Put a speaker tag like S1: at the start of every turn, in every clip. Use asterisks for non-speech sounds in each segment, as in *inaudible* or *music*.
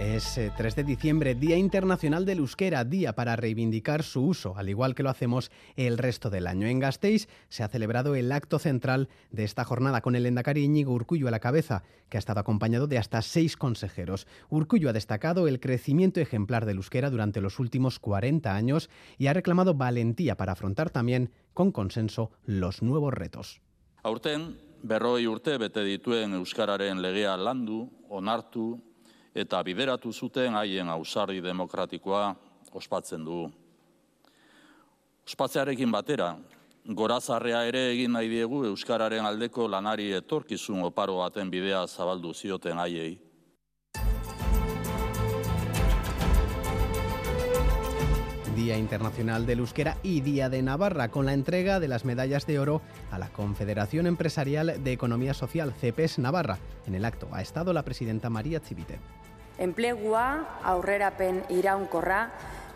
S1: Es 3 de diciembre, Día Internacional del Euskera, día para reivindicar su uso, al igual que lo hacemos el resto del año. En Gasteiz se ha celebrado el acto central de esta jornada con el Endacari Íñigo Urcullo a la cabeza, que ha estado acompañado de hasta seis consejeros. Urcullo ha destacado el crecimiento ejemplar del euskera durante los últimos 40 años y ha reclamado valentía para afrontar también, con consenso, los nuevos retos.
S2: Aurten, berroi urte bete dituen euskararen legea landu, onartu eta bideratu zuten haien ausarri demokratikoa ospatzen du. Ospatzearekin batera, gorazarrea ere egin nahi diegu Euskararen aldeko lanari etorkizun oparo baten bidea zabaldu zioten haiei.
S1: Día Internacional del Euskera y Día de Navarra, con la entrega de las medallas de oro a la Confederación Empresarial de Economía Social, CEPES Navarra. En el acto ha estado la presidenta María Chivite.
S3: Enplegua, aurrerapen iraunkorra,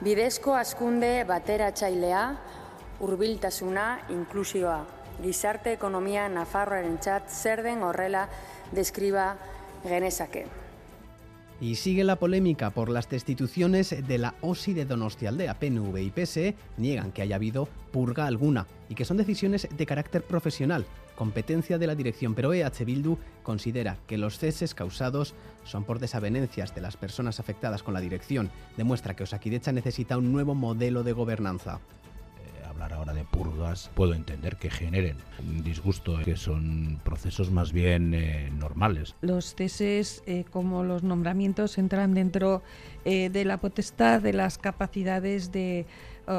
S3: bidezko askunde bateratzailea, hurbiltasuna, inklusioa. Gizarte ekonomia Nafarroarentzat zer den horrela deskriba genezake.
S1: Y sigue la polémica por las destituciones de la OSI de Donostialdea. PNV y PSE niegan que haya habido purga alguna y que son decisiones de carácter profesional, competencia de la dirección, pero EH Bildu considera que los ceses causados son por desavenencias de las personas afectadas con la dirección. Demuestra que Osakidecha necesita un nuevo modelo de gobernanza
S4: hablar ahora de purgas, puedo entender que generen un disgusto, que son procesos más bien eh, normales.
S5: Los ceses, eh, como los nombramientos, entran dentro eh, de la potestad de las capacidades de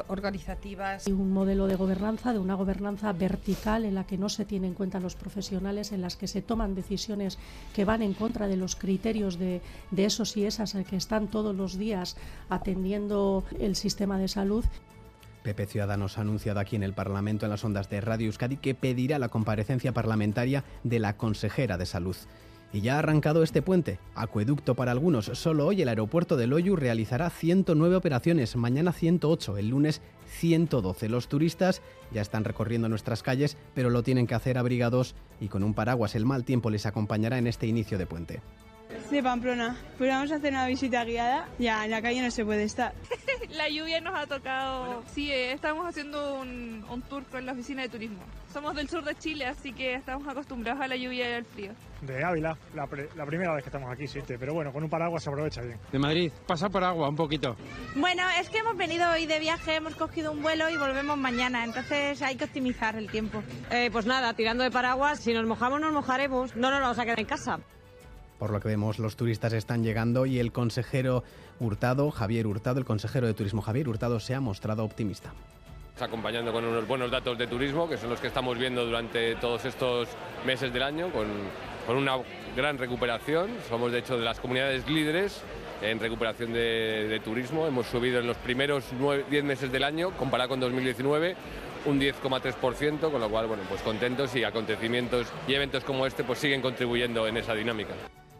S5: organizativas.
S6: Y un modelo de gobernanza, de una gobernanza vertical en la que no se tienen en cuenta los profesionales, en las que se toman decisiones que van en contra de los criterios de, de esos y esas que están todos los días atendiendo el sistema de salud.
S1: PP Ciudadanos ha anunciado aquí en el Parlamento en las ondas de Radio Euskadi que pedirá la comparecencia parlamentaria de la consejera de Salud. Y ya ha arrancado este puente. Acueducto para algunos. Solo hoy el aeropuerto de Loyu realizará 109 operaciones, mañana 108, el lunes 112. Los turistas ya están recorriendo nuestras calles, pero lo tienen que hacer abrigados y con un paraguas. El mal tiempo les acompañará en este inicio de puente.
S7: De Pamplona. Pues vamos a hacer una visita guiada. Ya, en la calle no se puede estar. *laughs*
S8: la lluvia nos ha tocado. Sí, eh, estamos haciendo un, un, tour con la oficina de turismo. Somos del sur de Chile, así que estamos acostumbrados a la lluvia y al frío.
S9: De Ávila, la, la primera vez que estamos aquí, sí, pero bueno, con un paraguas se aprovecha bien.
S10: De Madrid, pasa por agua un poquito.
S11: Bueno, es que hemos venido hoy de viaje, hemos cogido un vuelo y volvemos mañana, entonces hay que optimizar el tiempo.
S12: Eh, pues nada, tirando de paraguas, si nos mojamos nos mojaremos, no nos vamos a quedar en casa.
S1: Por lo que vemos, los turistas están llegando y el consejero Hurtado, Javier Hurtado, el consejero de turismo Javier Hurtado, se ha mostrado optimista.
S13: Acompañando con unos buenos datos de turismo, que son los que estamos viendo durante todos estos meses del año, con, una gran recuperación. Somos, de hecho, de las comunidades líderes en recuperación de, de turismo. Hemos subido en los primeros 10 meses del año, comparado con 2019, un 10,3%, con lo cual, bueno, pues contentos y acontecimientos y eventos como este pues siguen contribuyendo en esa dinámica.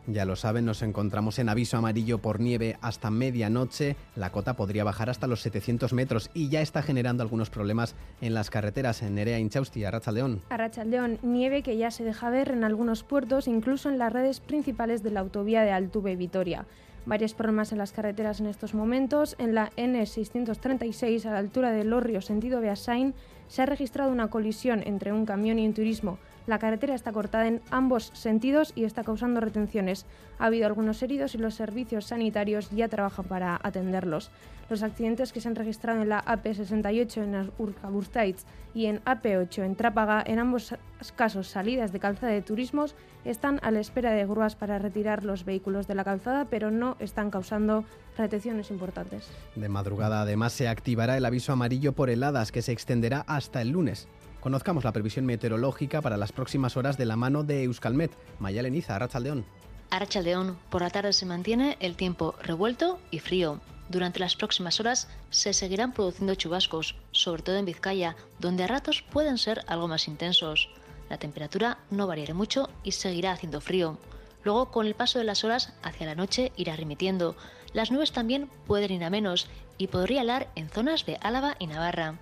S1: Ya lo saben, nos encontramos en aviso amarillo por nieve hasta medianoche. La cota podría bajar hasta los 700 metros y ya está generando algunos problemas en las carreteras en Nerea, Inchausti, Arrachaldeón.
S14: Arrachaldeón, nieve que ya se deja ver en algunos puertos, incluso en las redes principales de la autovía de Altuve Vitoria. Varios problemas en las carreteras en estos momentos. En la N636, a la altura de Lorrio, sentido Beasain, se ha registrado una colisión entre un camión y un turismo. La carretera está cortada en ambos sentidos y está causando retenciones. Ha habido algunos heridos y los servicios sanitarios ya trabajan para atenderlos. Los accidentes que se han registrado en la AP68 en Urkaburtaitz y en AP8 en Trápaga, en ambos casos salidas de calzada de turismos, están a la espera de grúas para retirar los vehículos de la calzada, pero no están causando retenciones importantes.
S1: De madrugada además se activará el aviso amarillo por heladas que se extenderá hasta el lunes. Conozcamos la previsión meteorológica para las próximas horas de la mano de Euskalmet. Mayalen Iza, Arrachaldeón.
S15: Arrachaldeón, por la tarde se mantiene el tiempo revuelto y frío. Durante las próximas horas se seguirán produciendo chubascos, sobre todo en Vizcaya, donde a ratos pueden ser algo más intensos. La temperatura no variará mucho y seguirá haciendo frío. Luego, con el paso de las horas, hacia la noche irá remitiendo. Las nubes también pueden ir a menos y podría helar en zonas de Álava y Navarra.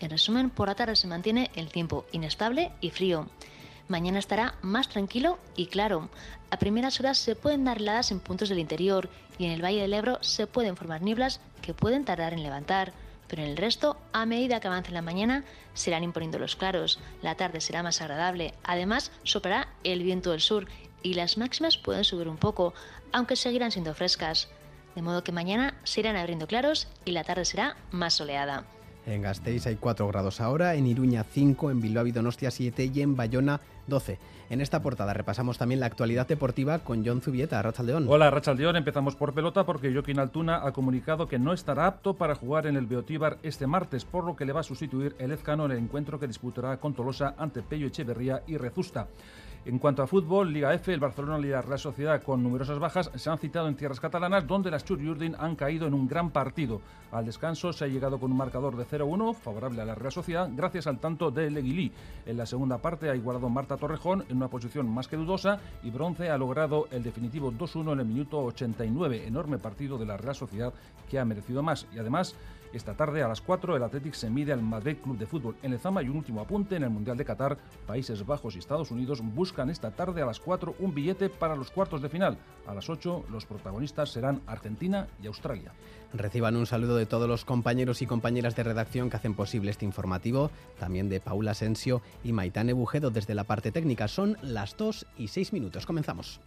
S15: En resumen, por la tarde se mantiene el tiempo inestable y frío. Mañana estará más tranquilo y claro. A primeras horas se pueden dar heladas en puntos del interior y en el Valle del Ebro se pueden formar nieblas que pueden tardar en levantar. Pero en el resto, a medida que avance la mañana, se irán imponiendo los claros. La tarde será más agradable. Además, soplará el viento del sur y las máximas pueden subir un poco, aunque seguirán siendo frescas. De modo que mañana se irán abriendo claros y la tarde será más soleada.
S1: En Gasteiz hay 4 grados ahora, en Iruña 5, en Bilbao y Donostia 7 y en Bayona 12. En esta portada repasamos también la actualidad deportiva con John Zubieta, Rachaldeón.
S16: Hola, Rachaldeón. Empezamos por pelota porque Joaquín Altuna ha comunicado que no estará apto para jugar en el Beotíbar este martes, por lo que le va a sustituir el Ezcano en el encuentro que disputará con Tolosa ante Pello Echeverría y Rezusta. En cuanto a fútbol, Liga F, el Barcelona y la Real Sociedad con numerosas bajas se han citado en tierras catalanas donde las Churiurdin han caído en un gran partido. Al descanso se ha llegado con un marcador de 0-1 favorable a la Real Sociedad gracias al tanto de Leguilí. En la segunda parte ha igualado Marta Torrejón en una posición más que dudosa y Bronce ha logrado el definitivo 2-1 en el minuto 89. Enorme partido de la Real Sociedad que ha merecido más y además esta tarde a las 4 el Athletic se mide al Madrid Club de Fútbol en Lezama y un último apunte en el Mundial de Qatar. Países Bajos y Estados Unidos buscan esta tarde a las 4 un billete para los cuartos de final. A las 8 los protagonistas serán Argentina y Australia.
S1: Reciban un saludo de todos los compañeros y compañeras de redacción que hacen posible este informativo, también de Paula Asensio y Maitane Bujedo desde la parte técnica. Son las 2 y 6 minutos. Comenzamos.